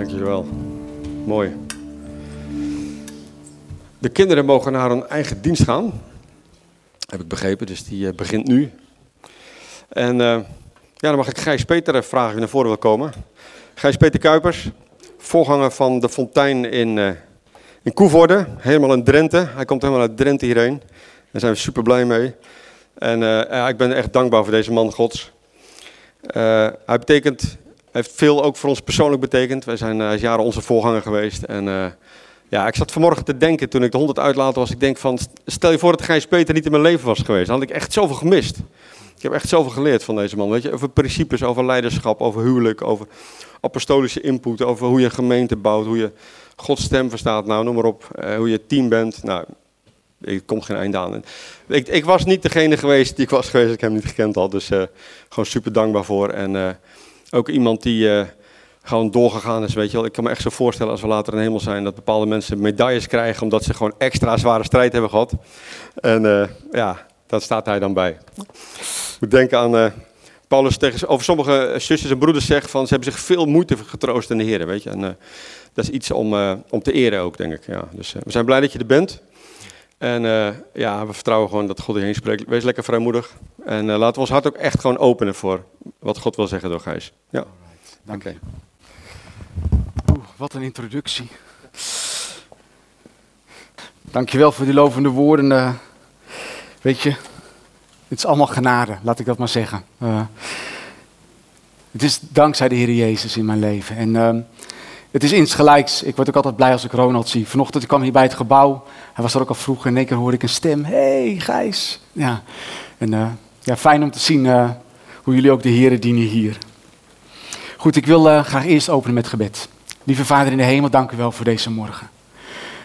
Dank je wel. Mooi. De kinderen mogen naar hun eigen dienst gaan. Heb ik begrepen, dus die uh, begint nu. En uh, ja, dan mag ik Gijs Peter eh, vragen of naar voren wil komen. Gijs Peter Kuipers, voorganger van de Fontein in, uh, in Koevoorde, helemaal in Drenthe. Hij komt helemaal uit Drenthe hierheen. Daar zijn we super blij mee. En ik ben echt dankbaar voor deze man Gods. hij betekent heeft veel ook voor ons persoonlijk betekend. Wij zijn uh, jaren onze voorganger geweest. En uh, ja, ik zat vanmorgen te denken toen ik de 100 uitlaten was. Ik denk van, stel je voor dat Gijs Peter niet in mijn leven was geweest. Dan had ik echt zoveel gemist. Ik heb echt zoveel geleerd van deze man. Weet je, over principes, over leiderschap, over huwelijk, over apostolische input, over hoe je een gemeente bouwt, hoe je Gods stem verstaat, nou noem maar op, uh, hoe je team bent. Nou, er komt geen einde aan. Ik, ik, was niet degene geweest die ik was geweest, ik hem niet gekend had. Dus gewoon super dankbaar voor. En ook iemand die uh, gewoon doorgegaan is, weet je wel. Ik kan me echt zo voorstellen als we later in hemel zijn, dat bepaalde mensen medailles krijgen omdat ze gewoon extra zware strijd hebben gehad. En uh, ja, daar staat hij dan bij. Ik moet denken aan uh, Paulus tegen, over sommige zusters en broeders zegt van ze hebben zich veel moeite getroost in de Heer, weet je. En dat is iets om, om te eren ook, denk ik. Ja. Dus we zijn blij dat je er bent. En uh, ja, we vertrouwen gewoon dat God hierheen spreekt. Wees lekker vrijmoedig. En uh, laten we ons hart ook echt gewoon openen voor wat God wil zeggen door Gijs. Ja. Dank je. Oeh, wat een introductie. Dankjewel voor die lovende woorden. Uh, weet je, het is allemaal genade, laat ik dat maar zeggen. het is dankzij de Heer Jezus in mijn leven. En ehm, het is insgelijks. Ik word ook altijd blij als ik Ronald zie. Vanochtend ik kwam hier bij het gebouw. Hij was er ook al vroeg. En in één keer hoorde ik een stem. hey, Gijs. Ja. En uh, ja, fijn om te zien uh, hoe jullie ook de Heeren dienen hier. Goed, ik wil uh, graag eerst openen met gebed. Lieve Vader in de hemel, dank u wel voor deze morgen.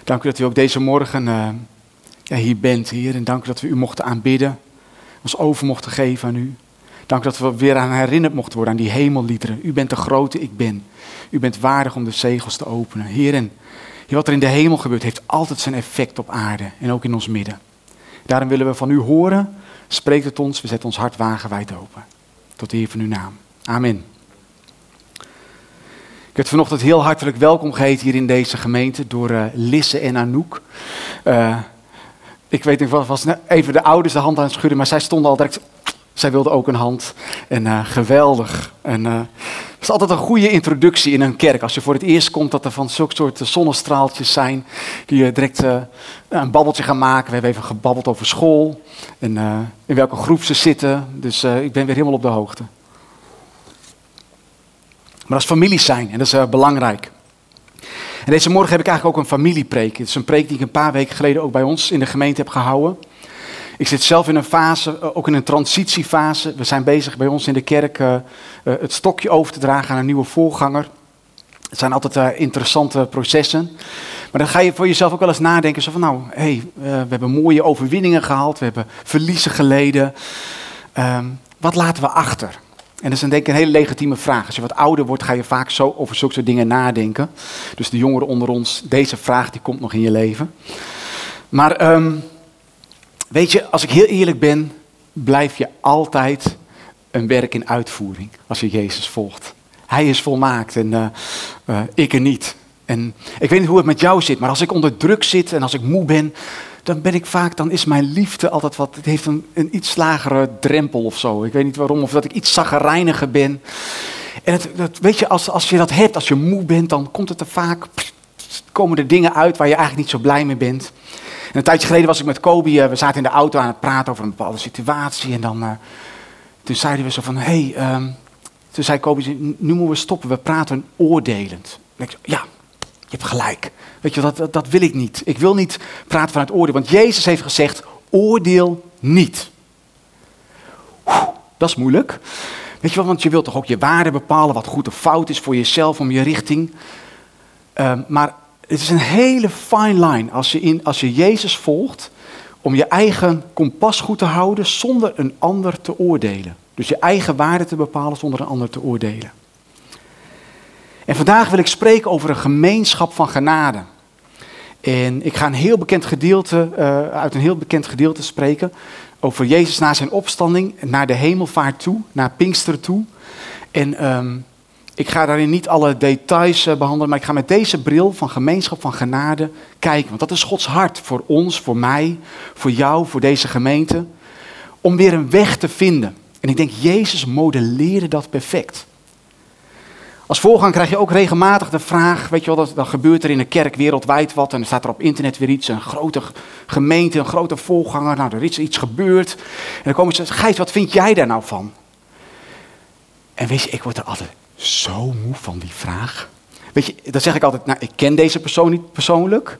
Dank u dat u ook deze morgen ja, hier bent, Heer. En dank u dat we u mochten aanbidden. Ons over mochten geven aan u. Dank dat we weer aan herinnerd mochten worden aan die hemelliederen. U bent de grote, ik ben. U bent waardig om de zegels te openen. Heer, en wat er in de hemel gebeurt, heeft altijd zijn effect op aarde en ook in ons midden. Daarom willen we van u horen. Spreek het ons, we zetten ons hart wagenwijd open. Tot de Heer van uw naam. Amen. Ik werd vanochtend heel hartelijk welkom geheten hier in deze gemeente door uh, Lisse en Anouk. Uh, ik weet niet, was even de ouders de hand aan het schudden, maar zij stonden al direct zij wilde ook een hand. En uh, geweldig. En uh, het is altijd een goede introductie in een kerk. Als je voor het eerst komt, dat er van zulke soort zonnestraaltjes zijn. Die je direct uh, een babbeltje gaan maken. We hebben even gebabbeld over school. En in welke groep ze zitten. Dus ik ben weer helemaal op de hoogte. Maar als families zijn, en dat is belangrijk. En deze morgen heb ik eigenlijk ook een familiepreek. Het is een preek die ik een paar weken geleden ook bij ons in de gemeente heb gehouden. Ik zit zelf in een fase, eh, ook in een transitiefase. We zijn bezig bij ons in de kerk uh, het stokje over te dragen aan een nieuwe voorganger. Het zijn altijd uh, interessante processen. Maar dan ga je voor jezelf ook wel eens nadenken. Zo van nou, hey, we hebben mooie overwinningen gehaald. We hebben verliezen geleden. Um, wat laten we achter? En dat is denk ik een hele legitieme vraag. Als je wat ouder wordt, ga je vaak zo over zulke soort dingen nadenken. Dus de jongeren onder ons, deze vraag die komt nog in je leven. Maar... Um, Weet je, als ik heel eerlijk ben, blijf je altijd een werk in uitvoering als je Jezus volgt. Hij is volmaakt en uh, uh, ik er niet. En ik weet niet hoe het met jou zit, maar als ik onder druk zit en als ik moe ben, dan ben ik vaak, dan is mijn liefde altijd wat, het heeft een, een iets lagere drempel of zo. Ik weet niet waarom, of dat ik iets zaggerijniger ben. En het, weet je, als, als je dat hebt, als je moe bent, dan komt het er vaak, komen er dingen uit waar je eigenlijk niet zo blij mee bent een tijdje geleden was ik met Kobe, eh, we zaten in de auto aan het praten over een bepaalde situatie. En dan, uh, toen zeiden we zo van, hé, hey, um, toen zei Kobe, nu moeten we stoppen, we praten oordelend. Ik, ja, je hebt gelijk. Weet je, dat, dat, wil ik niet. Ik wil niet praten vanuit oordeel, want Jezus heeft gezegd, oordeel niet. Dat is moeilijk. Weet je wel, want je wilt toch ook je waarde bepalen, wat goed of fout is voor jezelf, om je richting. Uh, maar het is een hele fine line als je, in, als je Jezus volgt om je eigen kompas goed te houden zonder een ander te oordelen. Dus je eigen waarde te bepalen zonder een ander te oordelen. En vandaag wil ik spreken over een gemeenschap van genade. En ik ga een heel bekend gedeelte, uh, uit een heel bekend gedeelte spreken over Jezus na zijn opstanding naar de hemelvaart toe, naar Pinkster toe. En um, Ik ga daarin niet alle details eh, behandelen, maar ik ga met deze bril van gemeenschap van genade kijken. Want dat is Gods hart voor ons, voor mij, voor jou, voor deze gemeente. Om weer een weg te vinden. En ik denk, Jezus modelleerde dat perfect. Als voorgang krijg je ook regelmatig de vraag, weet je wel, dan gebeurt er in de kerk wereldwijd wat en dan staat er op internet weer iets, een grote gemeente, een grote voorganger, nou er is iets gebeurd. En dan komen ze, Gijs, wat vind jij daar nou van? En weet je, ik word er altijd zo moe van die vraag. Weet je, dan zeg ik altijd, nou ik ken deze persoon niet persoonlijk.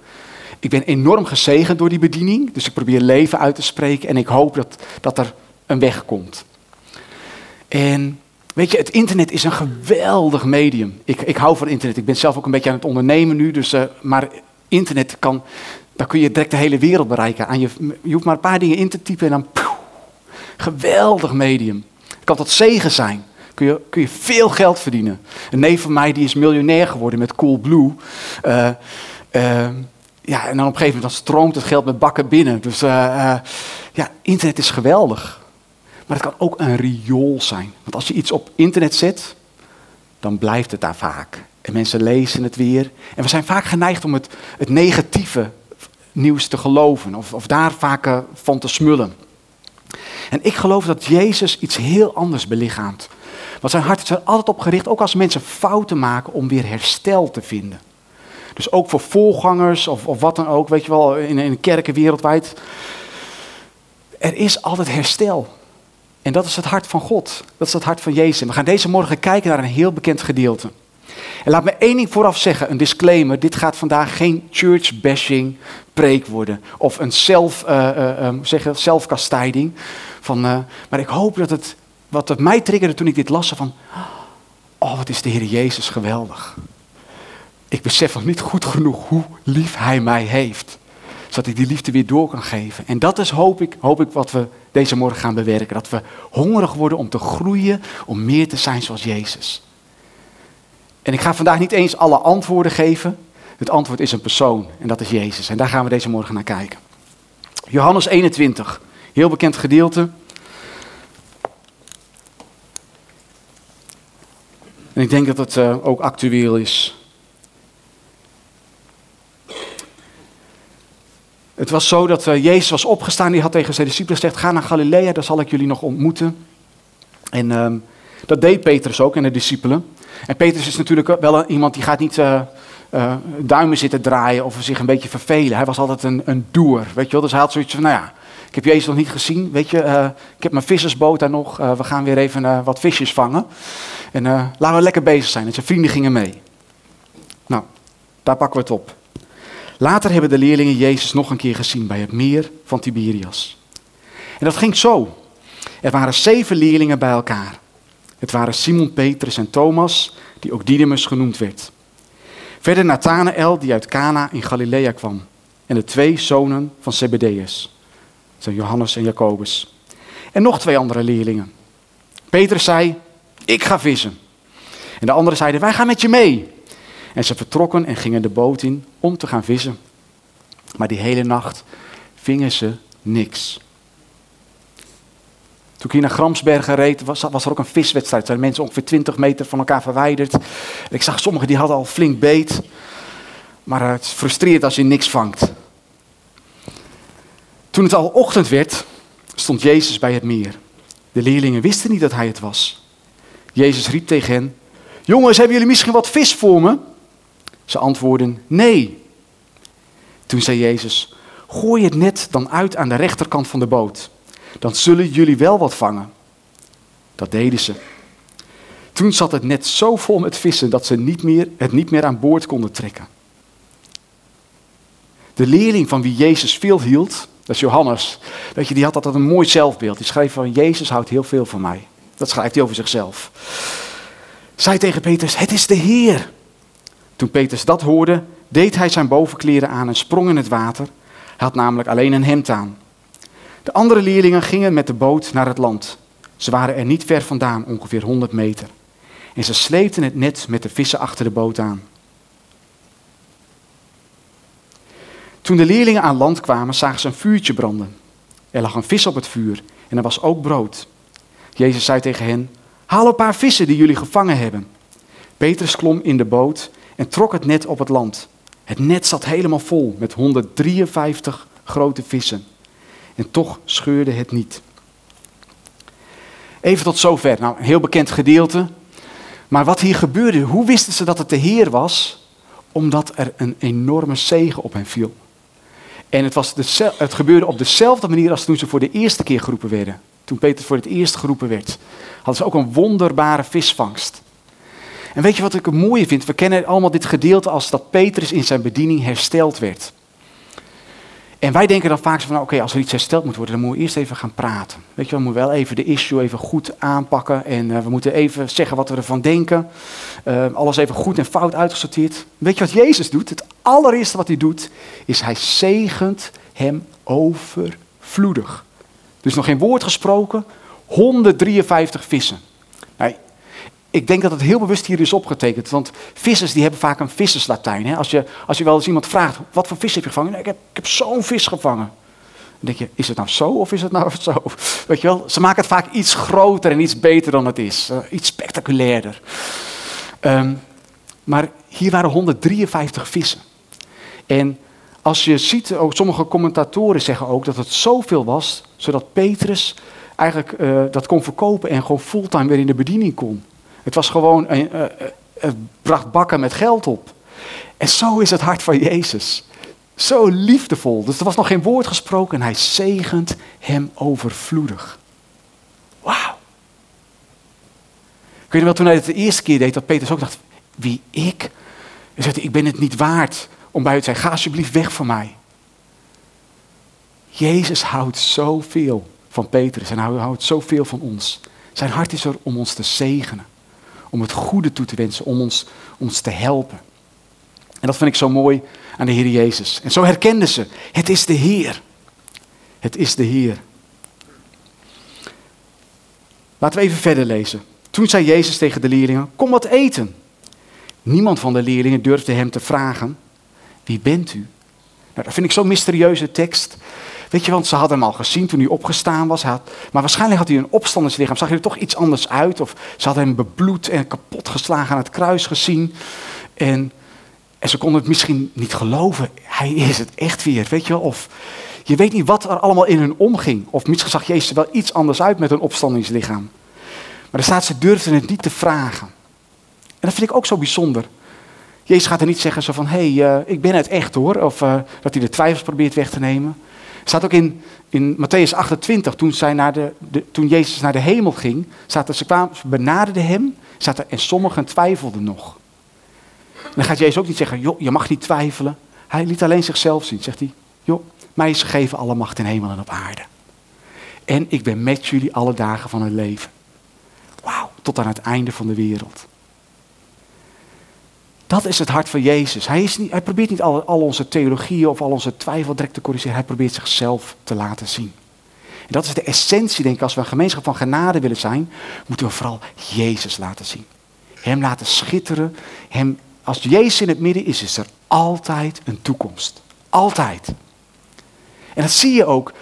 Ik ben enorm gezegend door die bediening, dus ik probeer leven uit te spreken en ik hoop dat, dat er een weg komt. En Weet je, het internet is een geweldig medium. Ik, ik hou van internet. Ik ben zelf ook een beetje aan het ondernemen nu. Dus, uh, maar internet kan, daar kun je direct de hele wereld bereiken. Aan je, je hoeft maar een paar dingen in te typen en dan. Geweldig medium. Het kan tot zegen zijn. Kun je, kun je veel geld verdienen. Een neef van mij die is miljonair geworden met Coolblue. Uh, uh, ja, en dan op een gegeven moment dan stroomt het geld met bakken binnen. Dus ja, internet is geweldig. Maar het kan ook een riool zijn. Want als je iets op internet zet, dan blijft het daar vaak. En mensen lezen het weer. En we zijn vaak geneigd om het, het negatieve nieuws te geloven. Of, of daar vaak van te smullen. En ik geloof dat Jezus iets heel anders belichaamt. Want zijn hart is er altijd op gericht, ook als mensen fouten maken, om weer herstel te vinden. Dus ook voor voorgangers of, of wat dan ook, weet je wel, in, in kerken wereldwijd. Er is altijd herstel. En dat is het hart van God. Dat is het hart van Jezus. We gaan deze morgen kijken naar een heel bekend gedeelte. En laat me één ding vooraf zeggen, een disclaimer. Dit gaat vandaag geen church bashing preek worden. Of een zelf, uh, zeggen, zelfkastijding. Van, uh, maar ik hoop dat het, wat mij triggerde toen ik dit las, van, oh wat is de Heer Jezus geweldig. Ik besef nog niet goed genoeg hoe lief Hij mij heeft zodat ik die liefde weer door kan geven. En dat is hoop ik, hoop ik wat we deze morgen gaan bewerken. Dat we hongerig worden om te groeien, om meer te zijn zoals Jezus. En ik ga vandaag niet eens alle antwoorden geven. Het antwoord is een persoon en dat is Jezus. En daar gaan we deze morgen naar kijken. Johannes 21, heel bekend gedeelte. En ik denk dat het uh, ook actueel is. Het was zo dat uh, Jezus was opgestaan, die had tegen zijn discipelen gezegd, ga naar Galilea, daar zal ik jullie nog ontmoeten. En um, dat deed Petrus ook en de discipelen. En Petrus is natuurlijk wel iemand die gaat niet uh, duimen zitten draaien of zich een beetje vervelen. Hij was altijd een, een doer, weet je wel. Dus hij had zoiets van, nou ja, ik heb Jezus nog niet gezien, weet je. ik heb mijn vissersboot daar nog, we gaan weer even wat visjes vangen. En laten we lekker bezig zijn. En zijn vrienden gingen mee. Nou, daar pakken we het op. Later hebben de leerlingen Jezus nog een keer gezien bij het meer van Tiberias. En dat ging zo. Er waren zeven leerlingen bij elkaar. Het waren Simon, Petrus en Thomas, die ook Didymus genoemd werd. Verder Nathanael, die uit Cana in Galilea kwam. En de twee zonen van Zebedeus. Johannes en Jacobus. En nog twee andere leerlingen. Petrus zei, ik ga vissen. En de anderen zeiden, wij gaan met je mee. En ze vertrokken en gingen de boot in om te gaan vissen. Maar die hele nacht vingen ze niks. Toen ik hier naar Gramsbergen reed, was, was er ook een viswedstrijd. Er mensen ongeveer 20 meter van elkaar verwijderd. Ik zag sommigen die hadden al flink beet. Maar het frustreert als je niks vangt. Toen het al ochtend werd, stond Jezus bij het meer. De leerlingen wisten niet dat hij het was. Jezus riep tegen hen: Jongens, hebben jullie misschien wat vis voor me? Ze antwoorden nee. Toen zei Jezus, gooi het net dan uit aan de rechterkant van de boot. Dan zullen jullie wel wat vangen. Dat deden ze. Toen zat het net zo vol met vissen dat ze niet meer, het niet meer aan boord konden trekken. De leerling van wie Jezus veel hield, dat is Johannes, weet je, die had altijd een mooi zelfbeeld. Die schreef van Jezus houdt heel veel van mij. Dat schrijft hij over zichzelf. Zei tegen Petrus, het is de Heer. Toen Petrus dat hoorde, deed hij zijn bovenkleren aan en sprong in het water. Hij had namelijk alleen een hemd aan. De andere leerlingen gingen met de boot naar het land. Ze waren er niet ver vandaan, ongeveer 100 meter. En ze sleepten het net met de vissen achter de boot aan. Toen de leerlingen aan land kwamen, zagen ze een vuurtje branden. Er lag een vis op het vuur en er was ook brood. Jezus zei tegen hen: Haal een paar vissen die jullie gevangen hebben. Petrus klom in de boot en trok het net op het land. Het net zat helemaal vol met 153 grote vissen. En toch scheurde het niet. Even tot zover. Nou, een heel bekend gedeelte. Maar wat hier gebeurde, hoe wisten ze dat het de Heer was? Omdat er een enorme zegen op hen viel. En het, was het gebeurde op dezelfde manier als toen ze voor de eerste keer geroepen werden. Toen Peter voor het eerst geroepen werd, hadden ze ook een wonderbare visvangst. En weet je wat ik het mooie vind? We kennen allemaal dit gedeelte als dat Petrus in zijn bediening hersteld werd. En wij denken dan vaak van, nou, oké, als er iets hersteld moet worden, dan moeten we eerst even gaan praten. Weet je, we moeten wel even de issue even goed aanpakken en uh, we moeten even zeggen wat we ervan denken. Uh, alles even goed en fout uitgesorteerd. Weet je wat Jezus doet? Het allereerste wat hij doet, is hij zegent hem overvloedig. Dus nog geen woord gesproken, 153 vissen. Nou, ik denk dat het heel bewust hier is opgetekend. Want vissers die hebben vaak een visserslatijn. Hè? Als, je, als je wel eens iemand vraagt, wat voor vis heb je gevangen? Ik heb, ik heb zo'n vis gevangen. Dan denk je, is het nou zo of is het nou zo? Weet je wel, ze maken het vaak iets groter en iets beter dan het is. Uh, iets spectaculairder. Um, maar hier waren 153 vissen. En als je ziet, ook sommige commentatoren zeggen ook dat het zoveel was, zodat Petrus eigenlijk uh, dat kon verkopen en gewoon fulltime weer in de bediening kon. Het was gewoon, een, uh, het bracht bakken met geld op. En zo is het hart van Jezus. Zo liefdevol. Dus er was nog geen woord gesproken en hij zegent hem overvloedig. Wauw. Kun je wel toen hij het de eerste keer deed, dat Petrus ook dacht, wie ik? Hij zei, ik ben het niet waard om bij u te zijn. Ga alsjeblieft weg van mij. Jezus houdt zoveel van Petrus en hij houdt zoveel van ons. Zijn hart is er om ons te zegenen om het goede toe te wensen, om ons, ons te helpen. En dat vind ik zo mooi aan de Heer Jezus. En zo herkenden ze, het is de Heer. Het is de Heer. Laten we even verder lezen. Toen zei Jezus tegen de leerlingen, kom wat eten. Niemand van de leerlingen durfde hem te vragen, wie bent u? Nou, dat vind ik zo'n mysterieuze tekst. Weet je, want ze hadden hem al gezien toen hij opgestaan was. Maar waarschijnlijk had hij een opstanderslichaam. Zag hij er toch iets anders uit? Of ze hadden hem bebloed en kapot geslagen aan het kruis gezien. En, en ze konden het misschien niet geloven. Hij is het echt weer, weet je wel. Of je weet niet wat er allemaal in hun omging. Of misschien zag Jezus er wel iets anders uit met een opstandingslichaam. Maar er staat, ze durfden het niet te vragen. En dat vind ik ook zo bijzonder. Jezus gaat er niet zeggen zo van, hé, hey, uh, ik ben het echt hoor. Of uh, dat hij de twijfels probeert weg te nemen staat ook in, in Matthäus 28, toen, zij naar de, toen Jezus naar de hemel ging, staat er, ze, kwamen, ze benaderden hem staat er, en sommigen twijfelden nog. Dan gaat Jezus ook niet zeggen, joh, je mag niet twijfelen. Hij liet alleen zichzelf zien. Zegt hij, joh, mij is gegeven alle macht in hemel en op aarde. En ik ben met jullie alle dagen van het leven. Wauw, tot aan het einde van de wereld. Dat is het hart van Jezus. Hij, is niet, hij probeert niet al, al onze theologieën of al onze twijfel direct te corrigeren. Hij probeert zichzelf te laten zien. En dat is de essentie, denk ik, als we een gemeenschap van genade willen zijn, moeten we vooral Jezus laten zien. Hem laten schitteren. Hem, als Jezus in het midden is, is er altijd een toekomst. Altijd. En dat zie je ook.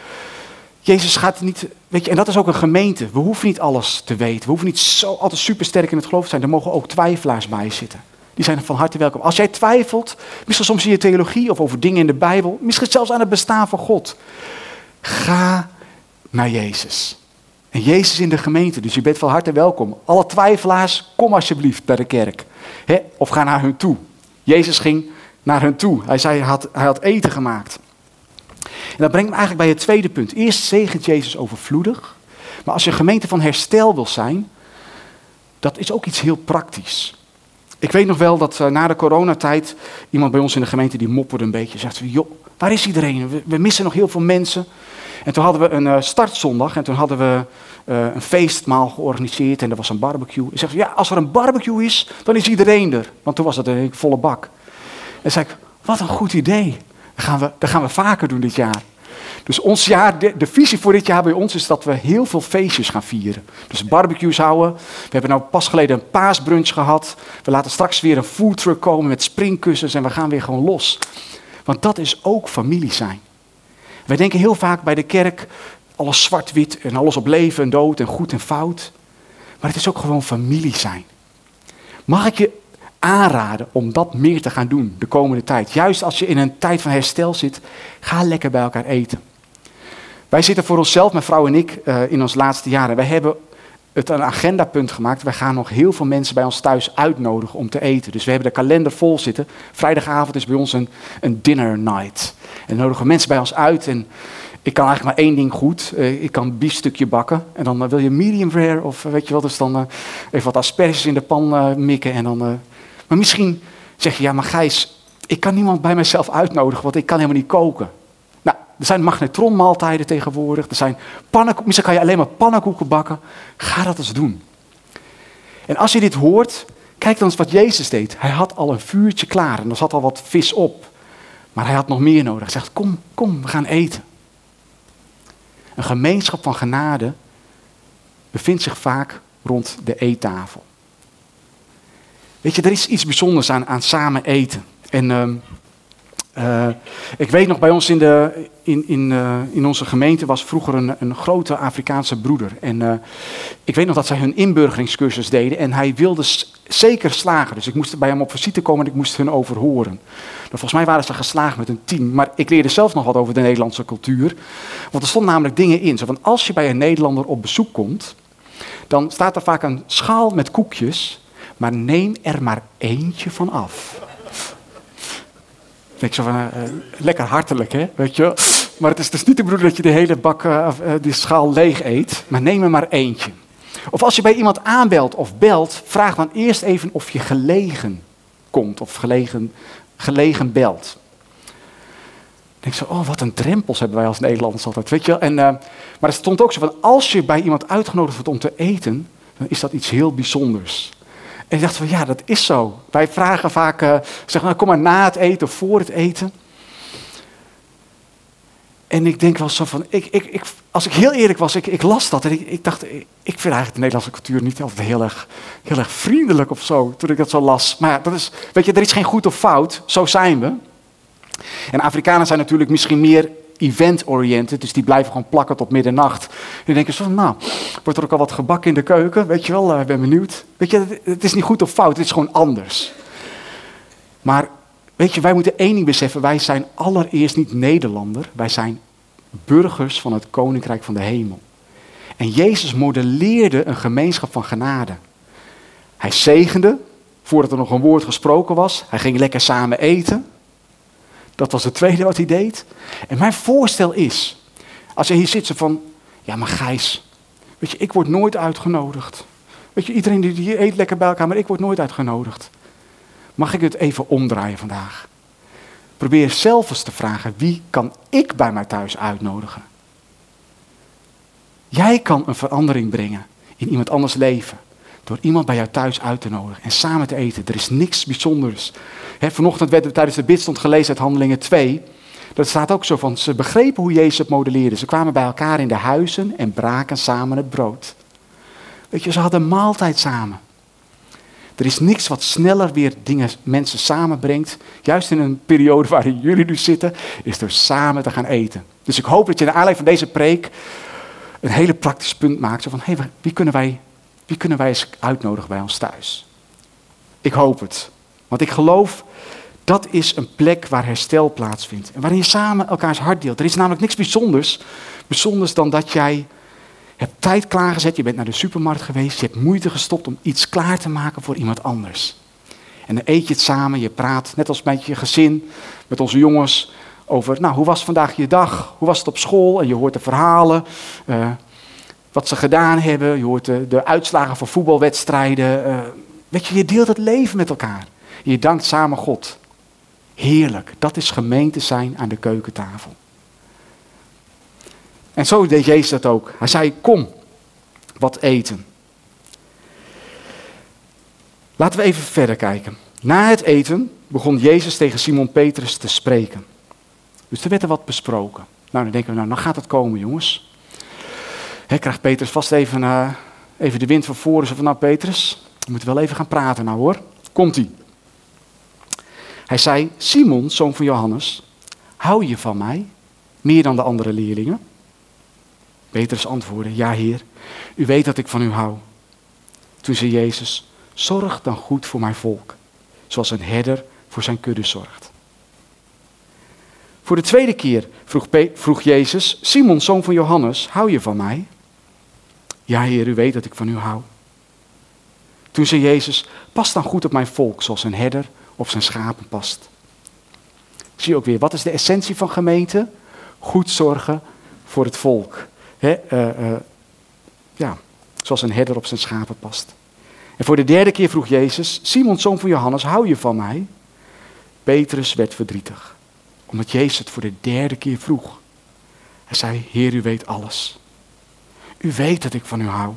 Jezus gaat niet, weet je, en dat is ook een gemeente. We hoeven niet alles te weten. We hoeven niet zo altijd supersterk in het geloof te zijn. Er mogen ook twijfelaars bij zitten. Die zijn van harte welkom. Als jij twijfelt, misschien soms in je theologie of over dingen in de Bijbel, misschien zelfs aan het bestaan van God, ga naar Jezus. En Jezus in de gemeente, dus je bent van harte welkom. Alle twijfelaars, kom alsjeblieft bij de kerk. Of ga naar hun toe. Jezus ging naar hen toe. Hij zei, hij had, hij had eten gemaakt. En dat brengt me eigenlijk bij het tweede punt. Eerst zegent Jezus overvloedig. Maar als je gemeente van herstel wil zijn, dat is ook iets heel praktisch. Ik weet nog wel dat uh, na de coronatijd iemand bij ons in de gemeente die mopperde een beetje. Zegt, joh, waar is iedereen? We, missen nog heel veel mensen. En toen hadden we een uh, startzondag en toen hadden we uh, een feestmaal georganiseerd en er was een barbecue. Ik zeg, ja, als er een barbecue is, dan is iedereen er. Want toen was het een volle bak. En zei ik, wat een goed idee. Dat gaan we, dat gaan we vaker doen dit jaar. Dus ons jaar, de, visie voor dit jaar bij ons is dat we heel veel feestjes gaan vieren. Dus barbecues houden. We hebben nou pas geleden een paasbrunch gehad. We laten straks weer een foodtruck komen met springkussens en we gaan weer gewoon los. Want dat is ook familie zijn. Wij denken heel vaak bij de kerk alles zwart-wit en alles op leven en dood en goed en fout. Maar het is ook gewoon familie zijn. Mag ik je aanraden om dat meer te gaan doen de komende tijd. Juist als je in een tijd van herstel zit, ga lekker bij elkaar eten. Wij zitten voor onszelf, mijn vrouw en ik, eh, in ons laatste jaren. Wij hebben het een agendapunt gemaakt. Wij gaan nog heel veel mensen bij ons thuis uitnodigen om te eten. Dus we hebben de kalender vol zitten. Vrijdagavond is bij ons een, een dinner night. En dan nodigen mensen bij ons uit. En ik kan eigenlijk maar één ding goed. Uh, ik kan biefstukje bakken. En dan uh, wil je medium rare of weet je wat. Dus dan even wat asperges in de pan mikken. En dan, maar misschien zeg je, ja maar Gijs, ik kan niemand bij mezelf uitnodigen, want ik kan helemaal niet koken. Er zijn magnetronmaaltijden tegenwoordig. Er zijn pannenkoeken. Misschien kan je alleen maar pannenkoeken bakken. Ga dat eens doen. En als je dit hoort, kijk dan eens wat Jezus deed. Hij had al een vuurtje klaar en er zat al wat vis op. Maar hij had nog meer nodig. Hij zegt, kom, kom, we gaan eten. Een gemeenschap van genade bevindt zich vaak rond de eettafel. Weet je, er is iets bijzonders aan, aan samen eten. En uh, uh, ik weet nog, bij ons in, de, in, in, uh, in onze gemeente was vroeger een, een grote Afrikaanse broeder. En uh, ik weet nog dat zij hun inburgeringscursus deden en hij wilde zeker slagen. Dus ik moest bij hem op visite komen en ik moest hun overhoren. Nou, volgens mij waren ze geslaagd met een team. Maar ik leerde zelf nog wat over de Nederlandse cultuur. Want er stonden namelijk dingen in. Zo van als je bij een Nederlander op bezoek komt, dan staat er vaak een schaal met koekjes. Maar neem er maar eentje van af. Ik zo van, uh, lekker hartelijk, hè, weet je Maar het is dus niet de bedoeling dat je de hele bak, uh, die schaal leeg eet. Maar neem er maar eentje. Of als je bij iemand aanbelt of belt, vraag dan eerst even of je gelegen komt. Of gelegen, gelegen belt. Denk zo, oh, wat een drempels hebben wij als Nederlanders altijd, weet je En, maar er stond ook zo van, als je bij iemand uitgenodigd wordt om te eten, dan is dat iets heel bijzonders. En ik dacht van ja, dat is zo. Wij vragen vaak, uh, zeg maar, kom maar na het eten of voor het eten. En ik denk wel zo van, ik, ik, ik, als ik heel eerlijk was, ik, las dat en ik, dacht, ik, vind eigenlijk de Nederlandse cultuur niet altijd heel erg, heel erg vriendelijk of zo, toen ik dat zo las. Maar dat is, weet je, er is geen goed of fout, zo zijn we. En Afrikanen zijn natuurlijk misschien meer event-oriented, dus die blijven gewoon plakken tot middernacht. En dan denken ze nou, wordt er ook al wat gebak in de keuken, weet je wel, ik uh, ben benieuwd. Weet je, het is niet goed of fout, het is gewoon anders. Maar, weet je, wij moeten één ding beseffen, wij zijn allereerst niet Nederlander, wij zijn burgers van het Koninkrijk van de Hemel. En Jezus modelleerde een gemeenschap van genade. Hij zegende, voordat er nog een woord gesproken was, hij ging lekker samen eten. Dat was het tweede wat hij deed. En mijn voorstel is, als je hier zit, zo van, ja maar Gijs, weet je, ik word nooit uitgenodigd. Weet je, iedereen die hier eet lekker bij elkaar, maar ik word nooit uitgenodigd. Mag ik het even omdraaien vandaag? Probeer zelf eens te vragen, wie kan ik bij mij thuis uitnodigen? Jij kan een verandering brengen in iemand anders leven. Door iemand bij jou thuis uit te nodigen en samen te eten. Er is niks bijzonders. Vanochtend werd er tijdens de bidstond gelezen uit Handelingen 2. Dat staat ook zo van, ze begrepen hoe Jezus het modelleerde. Ze kwamen bij elkaar in de huizen en braken samen het brood. Weet je, ze hadden maaltijd samen. Er is niks wat sneller weer dingen, mensen samenbrengt. Juist in een periode waarin jullie nu zitten, is door samen te gaan eten. Dus ik hoop dat je naar aanleiding van deze preek een hele praktisch punt maakt. Zo van, hey, wie kunnen wij wie kunnen wij eens uitnodigen bij ons thuis? Ik hoop het. Want ik geloof dat is een plek waar herstel plaatsvindt. En waarin je samen elkaars hart deelt. Er is namelijk niks bijzonders, bijzonders dan dat jij hebt tijd klaargezet. Je bent naar de supermarkt geweest. Je hebt moeite gestopt om iets klaar te maken voor iemand anders. En dan eet je het samen. Je praat net als met je gezin, met onze jongens. Over, nou, hoe was vandaag je dag? Hoe was het op school? En je hoort de verhalen. Uh, wat ze gedaan hebben. Je hoort de, de uitslagen van voetbalwedstrijden. Uh, weet je, je deelt het leven met elkaar. Je dankt samen God. Heerlijk. Dat is gemeente zijn aan de keukentafel. En zo deed Jezus dat ook. Hij zei, kom, wat eten. Laten we even verder kijken. Na het eten begon Jezus tegen Simon Petrus te spreken. Dus er werd er wat besproken. Nou, dan denken we, nou, dan gaat het komen, jongens. Krijgt Petrus vast even, uh, even de wind van voren. Zo van, nou Petrus, we moeten wel even gaan praten nou hoor. Komt-ie. Hij zei, Simon, zoon van Johannes, hou je van mij meer dan de andere leerlingen? Petrus antwoordde, ja heer, u weet dat ik van u hou. Toen zei Jezus, zorg dan goed voor mijn volk. zoals een herder voor zijn kudde zorgt. Voor de tweede keer vroeg, vroeg Jezus, Simon, zoon van Johannes, hou je van mij? Ja, Heer, u weet dat ik van u hou. Toen zei Jezus, pas dan goed op mijn volk, zoals een herder op zijn schapen past. Zie je ook weer, wat is de essentie van gemeente? Goed zorgen voor het volk. He, uh, uh, ja, zoals een herder op zijn schapen past. En voor de derde keer vroeg Jezus, Simon, zoon van Johannes, hou je van mij? Petrus werd verdrietig, omdat Jezus het voor de derde keer vroeg. Hij zei, Heer, u weet alles. U weet dat ik van u hou.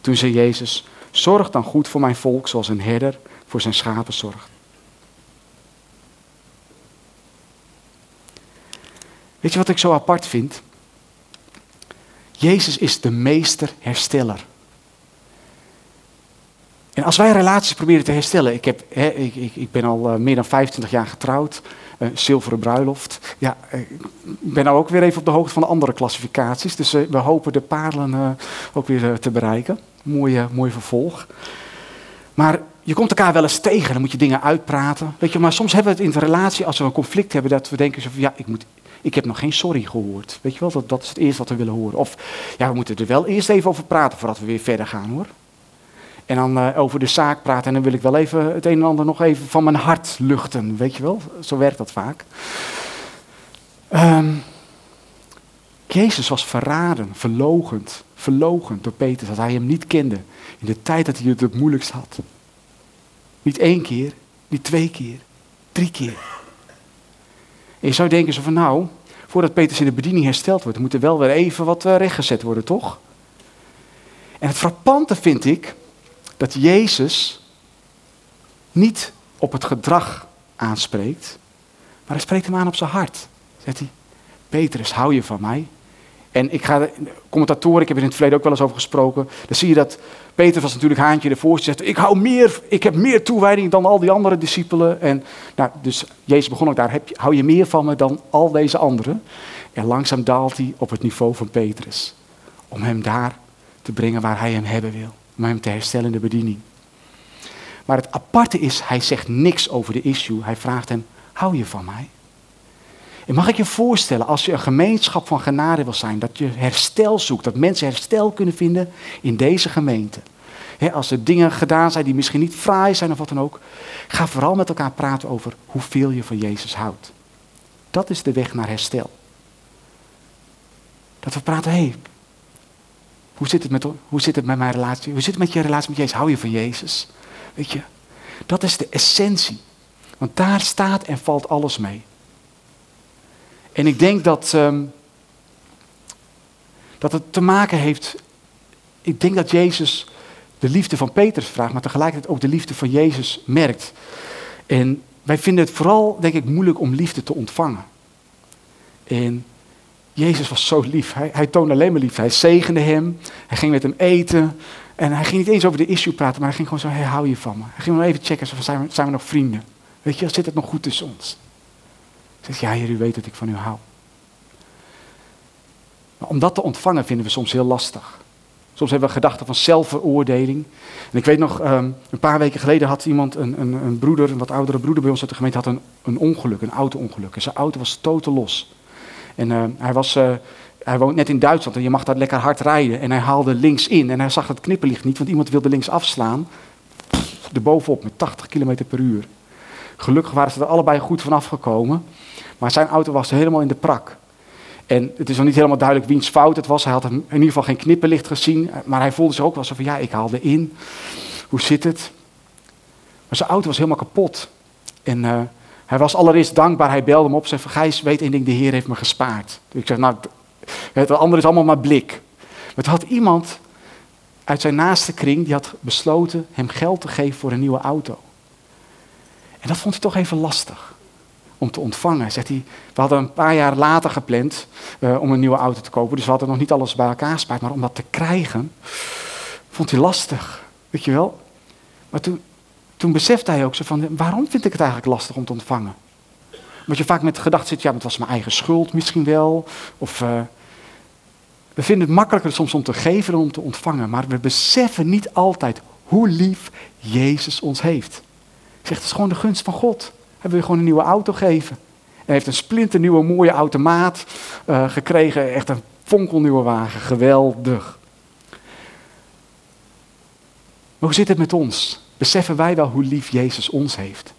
Toen zei Jezus, zorg dan goed voor mijn volk zoals een herder voor zijn schapen zorgt. Weet je wat ik zo apart vind? Jezus is de meester hersteller. En als wij relaties proberen te herstellen, ik, heb, ik, ik, ik ben al uh, meer dan 25 jaar getrouwd, zilveren bruiloft. Ja, uh, ik ben nou ook weer even op de hoogte van de andere klassificaties, dus we hopen de parelen ook weer te bereiken. Mooie, mooi vervolg. Maar je komt elkaar wel eens tegen, dan moet je dingen uitpraten. Weet je, maar soms hebben we het in de relatie, als we een conflict hebben, dat we denken van, ja, ik moet ik heb nog geen sorry gehoord. Weet je wel, dat, dat is het eerste wat we willen horen. Of ja, we moeten er wel eerst even over praten voordat we weer verder gaan hoor. En dan uh, over de zaak praten en dan wil ik wel even het een en ander nog even van mijn hart luchten. Weet je wel, zo werkt dat vaak. Um, Jezus was verraden, verlogend, verlogend door Petrus dat hij hem niet kende. In de tijd dat hij het het moeilijkst had. Niet één keer, niet twee keer, drie keer. En je zou denken zo van nou, voordat Petrus in de bediening hersteld wordt, moet er wel weer even wat uh, rechtgezet worden, toch? En het frappante vind ik dat Jezus niet op het gedrag aanspreekt, maar hij spreekt hem aan op zijn hart. Zegt hij, Petrus, hou je van mij? En ik ga, commentatoren, ik heb er in het verleden ook wel eens over gesproken. Dan zie je dat Peter was natuurlijk haantje de voorste zegt, ik hou meer, ik heb meer toewijding dan al die andere discipelen. En nou, dus Jezus begon ook daar, heb hou je meer van me dan al deze anderen? En langzaam daalt hij op het niveau van Petrus. Om hem daar te brengen waar hij hem hebben wil. Om hem te herstellen in de bediening. Maar het aparte is, hij zegt niks over de issue. Hij vraagt hem, hou je van mij? En mag ik je voorstellen, als je een gemeenschap van genade wil zijn, dat je herstel zoekt, dat mensen herstel kunnen vinden in deze gemeente. als er dingen gedaan zijn die misschien niet fraai zijn of wat dan ook, ga vooral met elkaar praten over hoeveel je van Jezus houdt. Dat is de weg naar herstel. Dat we praten, hé, hey, hoe, zit het met, hoe zit het met mijn relatie? Hoe zit het met je relatie met Jezus? Hou je van Jezus? Weet je, dat is de essentie. Want daar staat en valt alles mee. En ik denk dat, um, dat het te maken heeft. Ik denk dat Jezus de liefde van Petrus vraagt, maar tegelijkertijd ook de liefde van Jezus merkt. En wij vinden het vooral, denk ik, moeilijk om liefde te ontvangen. En Jezus was zo lief. Hij, hij toonde alleen maar liefde. Hij zegende hem. Hij ging met hem eten. En hij ging niet eens over de issue praten, maar hij ging gewoon zo, hey, hou je van me? Hij ging nog even checken, zijn, we, zijn we nog vrienden? Weet je, zit het nog goed tussen ons? Zegt, ja heer, u weet dat ik van u hou. Maar om dat te ontvangen vinden we soms heel lastig. Soms hebben we gedachten van zelfveroordeling. En ik weet nog, um, een paar weken geleden had iemand, een, een, een, broeder, een wat oudere broeder bij ons uit de gemeente, had een, een ongeluk, een auto-ongeluk. En zijn auto was totaal los. En uh, hij, was, uh, hij woont net in Duitsland en je mag daar lekker hard rijden. En hij haalde links in en hij zag het knipperlicht niet, want iemand wilde links afslaan. Pff, erbovenop met 80 km per uur. Gelukkig waren ze er allebei goed vanaf gekomen. Maar zijn auto was helemaal in de prak. En het is nog niet helemaal duidelijk wiens fout het was. Hij had in ieder geval geen knipperlicht gezien. Maar hij voelde zich ook wel zo van, ja, ik haalde in. Hoe zit het? Maar zijn auto was helemaal kapot. En uh, hij was allereerst dankbaar. Hij belde hem op. Zei van, Gijs, weet één ding, de Heer heeft me gespaard. Ik zeg, nou, het andere is allemaal maar blik. Maar had iemand uit zijn naaste kring, die had besloten hem geld te geven voor een nieuwe auto. En dat vond hij toch even lastig om te ontvangen. Zegt hij, we hadden een paar jaar later gepland uh, om een nieuwe auto te kopen. Dus we hadden nog niet alles bij elkaar gespaard. Maar om dat te krijgen, vond hij lastig. Weet je wel? Maar toen, toen besefte hij ook zo van, waarom vind ik het eigenlijk lastig om te ontvangen? Want je vaak met gedacht zit, ja, het was mijn eigen schuld misschien wel. Of uh, we vinden het makkelijker soms om te geven dan om te ontvangen. Maar we beseffen niet altijd hoe lief Jezus ons heeft. Ik zeg, het is gewoon de gunst van God. Hij wil je gewoon een nieuwe auto geven. Hij heeft een splinternieuwe mooie automaat uh, gekregen. Echt een fonkelnieuwe wagen. Geweldig. Maar hoe zit het met ons? Beseffen wij wel hoe lief Jezus ons heeft?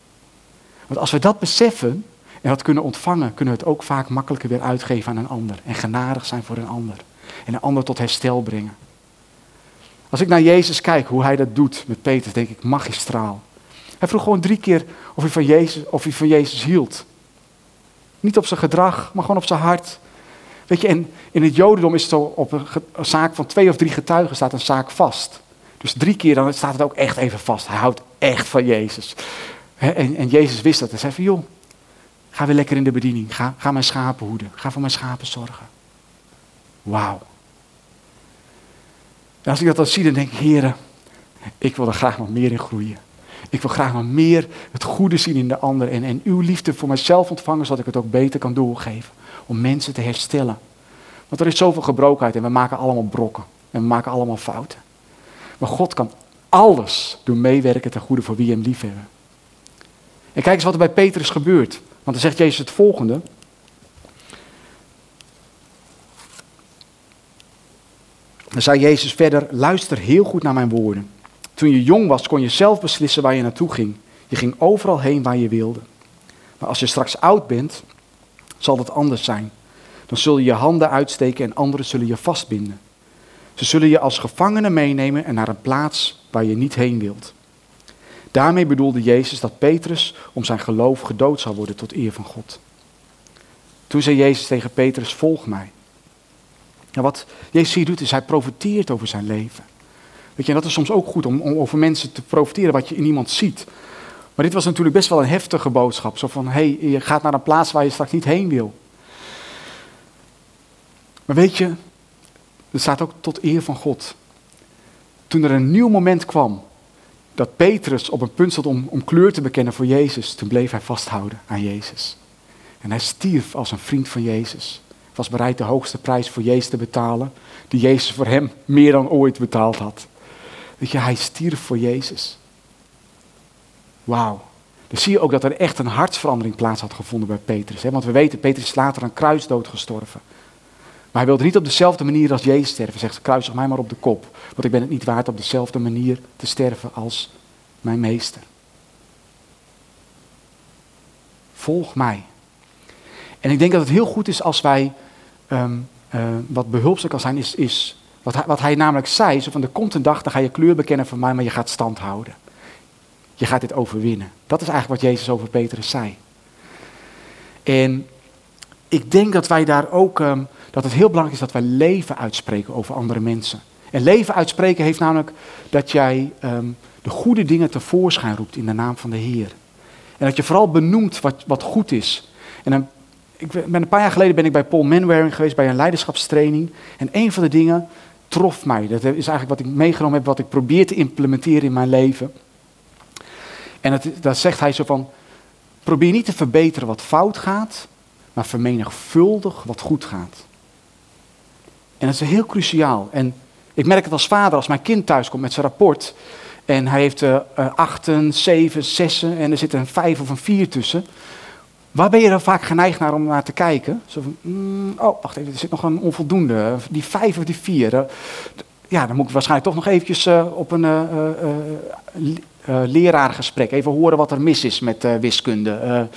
Want als we dat beseffen en dat kunnen ontvangen, kunnen we het ook vaak makkelijker weer uitgeven aan een ander. En genadig zijn voor een ander. En een ander tot herstel brengen. Als ik naar Jezus kijk, hoe hij dat doet met Peter, denk ik magistraal. Hij vroeg gewoon drie keer of hij van Jezus, of hij van Jezus hield. Niet op zijn gedrag, maar gewoon op zijn hart. Weet je, en in het Jodendom is het zo, op een, een zaak van twee of drie getuigen staat een zaak vast. Dus drie keer dan staat het ook echt even vast. Hij houdt echt van Jezus. En, en Jezus wist dat. Hij zei van, joh, ga weer lekker in de bediening. Ga, ga mijn schapen hoeden. Ga voor mijn schapen zorgen. Wauw. En als ik dat dan zie, dan denk ik, heren, ik wil er graag nog meer in groeien. Ik wil graag nog meer het goede zien in de ander. En, en uw liefde voor mijzelf ontvangen, zodat ik het ook beter kan doorgeven. Om mensen te herstellen. Want er is zoveel gebrokenheid en we maken allemaal brokken. En we maken allemaal fouten. Maar God kan alles doen meewerken ten goede voor wie hem lief hebben. En kijk eens wat er bij Petrus gebeurt. Want dan zegt Jezus het volgende. Dan zei Jezus verder, luister heel goed naar mijn woorden. Toen je jong was, kon je zelf beslissen waar je naartoe ging. Je ging overal heen waar je wilde. Maar als je straks oud bent, zal het anders zijn. Dan zul je je handen uitsteken en anderen zullen je vastbinden. Ze zullen je als gevangene meenemen en naar een plaats waar je niet heen wilt. Daarmee bedoelde Jezus dat Petrus om zijn geloof gedood zou worden tot eer van God. Toen zei Jezus tegen Petrus, volg mij. En wat Jezus hier doet, is hij profiteert over zijn leven. Weet je, en dat is soms ook goed om, over mensen te profiteren wat je in iemand ziet. Maar dit was natuurlijk best wel een heftige boodschap. Zo van, hé, hey, je gaat naar een plaats waar je straks niet heen wil. Maar weet je, het staat ook tot eer van God. Toen er een nieuw moment kwam, dat Petrus op een punt stond om, om kleur te bekennen voor Jezus, toen bleef hij vasthouden aan Jezus. En hij stierf als een vriend van Jezus. Was bereid de hoogste prijs voor Jezus te betalen, die Jezus voor hem meer dan ooit betaald had. Weet je, hij stierf voor Jezus. Wauw. Dan zie je ook dat er echt een hartsverandering plaats had gevonden bij Petrus. Hè? Want we weten, Petrus is later aan kruisdood gestorven. Hij wilde niet op dezelfde manier als Jezus sterven. Zegt, kruisig mij maar op de kop. Want ik ben het niet waard op dezelfde manier te sterven als mijn meester. Volg mij. En ik denk dat het heel goed is als wij, um, uh, wat behulpzaam kan zijn, is, is wat, hij, wat hij namelijk zei. Zo van, er komt een dag, dan ga je kleur bekennen van mij, maar je gaat stand houden. Je gaat dit overwinnen. Dat is eigenlijk wat Jezus over Petrus zei. En ik denk dat wij daar ook, um, dat het heel belangrijk is dat wij leven uitspreken over andere mensen. En leven uitspreken heeft namelijk dat jij um, de goede dingen tevoorschijn roept in de naam van de Heer. En dat je vooral benoemt wat, wat goed is. En ik ben een paar jaar geleden ben ik bij Paul Manwaring geweest bij een leiderschapstraining. En een van de dingen trof mij. Dat is eigenlijk wat ik meegenomen heb, wat ik probeer te implementeren in mijn leven. En dat, dat zegt hij zo van, probeer niet te verbeteren wat fout gaat, maar vermenigvuldig wat goed gaat. En dat is heel cruciaal. En ik merk het als vader, als mijn kind thuis komt met zijn rapport. En hij heeft uh, achten, zeven, zessen en er zit een vijf of een vier tussen. Waar ben je dan vaak geneigd naar om naar te kijken? Zo van, mm, oh, wacht even, er zit nog een onvoldoende. Die vijf of die vier. Uh, ja, dan moet ik waarschijnlijk toch nog eventjes op een leraargesprek even horen wat er mis is met wiskunde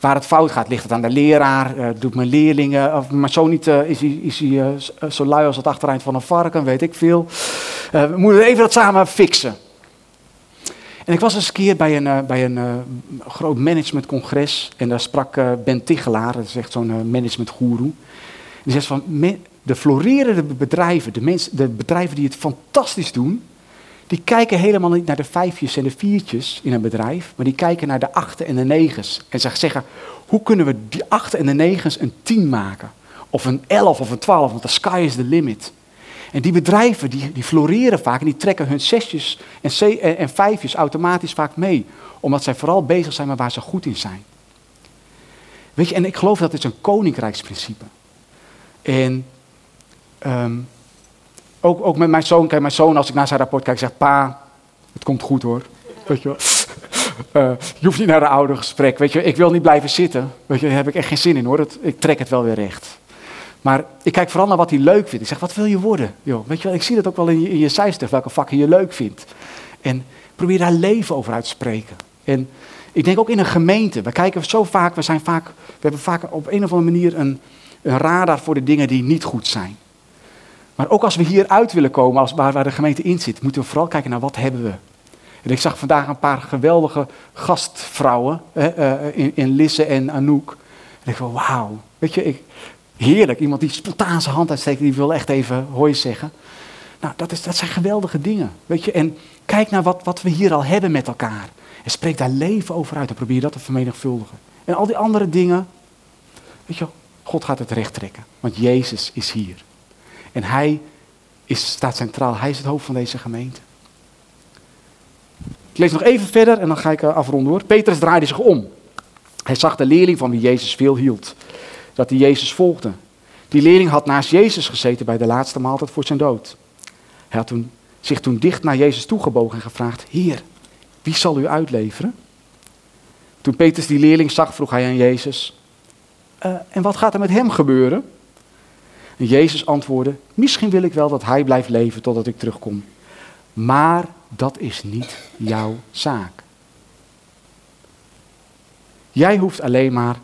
waar het fout gaat. Ligt het aan de leraar? Uh, doet mijn leerlingen? Of maar zo niet, uh, is hij, is hij uh, zo lui als het achtereind van een varken? Weet ik veel. we moeten even dat samen fixen. En ik was eens een keer bij een, bij een groot managementcongres. En daar sprak Ben Tichelaar, dat is echt zo'n managementgoeroe. Die zegt van, de florerende bedrijven, de, mensen, de bedrijven die het fantastisch doen, die kijken helemaal niet naar de vijfjes en de viertjes in een bedrijf, maar die kijken naar de achten en de negens. En ze zeggen, hoe kunnen we die achten en de negens een tien maken? Of een elf of een twaalf, want de sky is the limit. En die bedrijven die, die floreren vaak en die trekken hun zesjes en, en, vijfjes automatisch vaak mee. Omdat zij vooral bezig zijn met waar ze goed in zijn. Weet je, en ik geloof dat het een koninkrijksprincipe. En um, ook, ook met mijn zoon, kijk, mijn zoon, als ik naar zijn rapport kijk, zegt: Pa, het komt goed hoor. Weet je wel? Eh, je hoeft niet naar de oudergesprek. Weet je, ik wil niet blijven zitten. Weet je, daar heb ik echt geen zin in hoor. Dat, ik trek het wel weer recht. Maar ik kijk vooral naar wat hij leuk vindt. Ik zeg, wat wil je worden? Yo, weet je wel, ik zie dat ook wel in je, in je welke vakken je leuk vindt. En probeer daar leven over uit te spreken. En ik denk ook in een gemeente. We kijken zo vaak, we, zijn vaak, we hebben vaak op een of andere manier een, een radar voor de dingen die niet goed zijn. Maar ook als we hier uit willen komen, als, waar, waar de gemeente in zit, moeten we vooral kijken naar wat hebben we. En ik zag vandaag een paar geweldige gastvrouwen hè, uh, in, in Lisse en Anouk. En ik dacht, wauw, weet je, ik, heerlijk. Iemand die spontaan zijn hand uitsteekt, die wil echt even hoi zeggen. Nou, dat, is, dat zijn geweldige dingen, weet je. En kijk naar wat, wat we hier al hebben met elkaar. En spreek daar leven over uit en probeer dat te vermenigvuldigen. En al die andere dingen, weet je, God gaat het recht trekken. Want Jezus is hier. En Hij is, staat centraal. Hij is het hoofd van deze gemeente. Ik lees nog even verder en dan ga ik afronden hoor. Petrus draaide zich om. Hij zag de leerling van wie Jezus veel hield. Dat hij Jezus volgde. Die leerling had naast Jezus gezeten bij de laatste maaltijd voor zijn dood. Hij had toen, zich toen dicht naar Jezus toegebogen en gevraagd: Heer, wie zal u uitleveren? Toen Petrus die leerling zag, vroeg hij aan Jezus: uh, En wat gaat er met hem gebeuren? En Jezus antwoordde: Misschien wil ik wel dat hij blijft leven totdat ik terugkom. Maar dat is niet jouw zaak. Jij hoeft alleen maar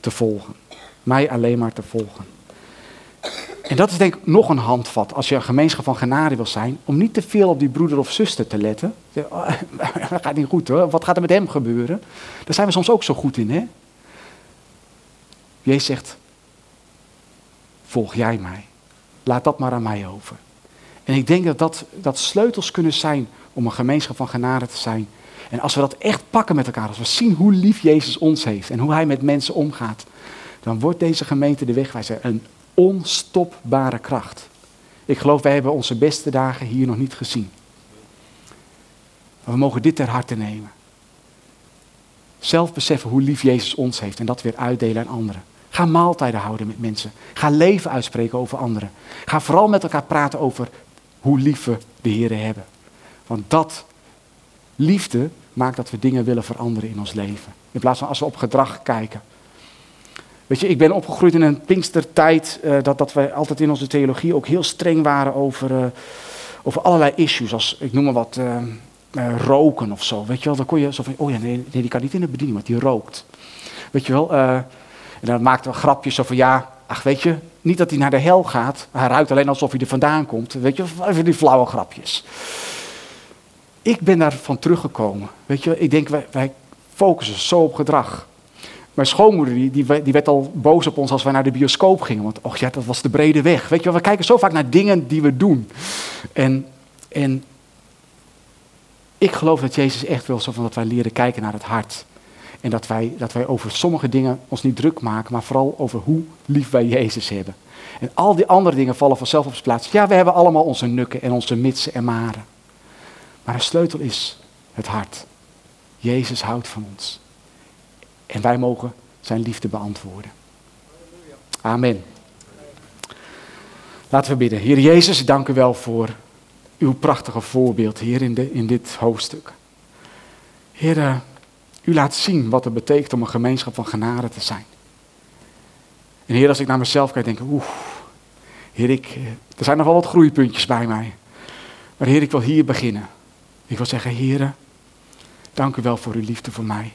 te volgen. Mij alleen maar te volgen. En dat is denk ik nog een handvat als je een gemeenschap van genade wil zijn, om niet te veel op die broeder of zuster te letten. Oh, dat gaat niet goed hoor, wat gaat er met hem gebeuren? Daar zijn we soms ook zo goed in hè. Jezus zegt, volg jij mij. Laat dat maar aan mij over. En ik denk dat, dat dat sleutels kunnen zijn om een gemeenschap van genade te zijn. En als we dat echt pakken met elkaar, als we zien hoe lief Jezus ons heeft en hoe hij met mensen omgaat, dan wordt deze gemeente de wegwijzer een onstopbare kracht. Ik geloof, wij hebben onze beste dagen hier nog niet gezien. We mogen dit ter harte nemen. Zelf beseffen hoe lief Jezus ons heeft en dat weer uitdelen aan anderen. Ga maaltijden houden met mensen. Ga leven uitspreken over anderen. Ga vooral met elkaar praten over hoe lief we de Heer hebben. Want dat, liefde, maakt dat we dingen willen veranderen in ons leven. In plaats van als we op gedrag kijken. Weet je, ik ben opgegroeid in een Pinkstertijd, uh, dat, dat wij altijd in onze theologie ook heel streng waren over, uh, over allerlei issues. Als, ik noem maar wat, uh, roken of zo. Weet je wel, dan kon je zo van, oh ja, nee, nee, die kan niet in de bediening, want die rookt. Weet je wel, en dan maakten we grapjes van, ja, ach weet je, niet dat hij naar de hel gaat. Hij ruikt alleen alsof hij er vandaan komt. Weet je, even die flauwe grapjes. Ik ben daarvan teruggekomen. Weet je, ik denk, wij, wij focussen zo op gedrag. Mijn schoonmoeder die, die, werd al boos op ons als wij naar de bioscoop gingen. Want och ja, dat was de brede weg. Weet je, we kijken zo vaak naar dingen die we doen. En, en ik geloof dat Jezus echt wil dat wij leren kijken naar het hart. En dat wij, dat wij over sommige dingen ons niet druk maken, maar vooral over hoe lief wij Jezus hebben. En al die andere dingen vallen vanzelf op zijn plaats. Ja, we hebben allemaal onze nukken en onze mitsen en maren. Maar de sleutel is het hart. Jezus houdt van ons. En wij mogen zijn liefde beantwoorden. Amen. Laten we bidden. Heer Jezus, dank u wel voor uw prachtige voorbeeld hier in, de, in dit hoofdstuk. Heer, eh, u laat zien wat het betekent om een gemeenschap van genade te zijn. En Heer, als ik naar mezelf kijk, denk ik, oeh, Heer, ik, eh, er zijn nog wel wat groeipuntjes bij mij. Maar Heer, ik wil hier beginnen. Ik wil zeggen, Heer, dank u wel voor uw liefde voor mij.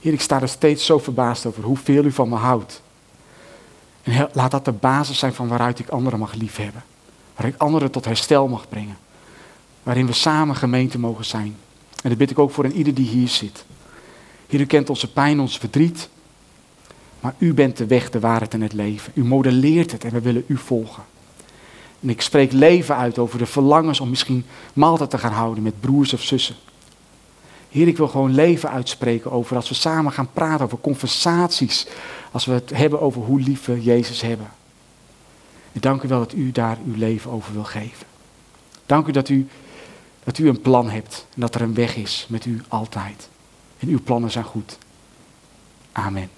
Heer, ik sta er steeds zo verbaasd over hoeveel u van me houdt. En laat dat de basis zijn van waaruit ik anderen mag liefhebben. Waar ik anderen tot herstel mag brengen. Waarin we samen gemeente mogen zijn. En dat bid ik ook voor een ieder die hier zit. Heer, u kent onze pijn, ons verdriet. Maar u bent de weg, de waarheid en het leven. U modelleert het en we willen u volgen. En ik spreek leven uit over de verlangens om misschien maaltijd te gaan houden met broers of zussen. Heer, ik wil gewoon leven uitspreken over als we samen gaan praten over conversaties. Als we het hebben over hoe lief we Jezus hebben. En dank u wel dat u daar uw leven over wil geven. Dank u dat u, dat u een plan hebt en dat er een weg is met u altijd. En uw plannen zijn goed. Amen.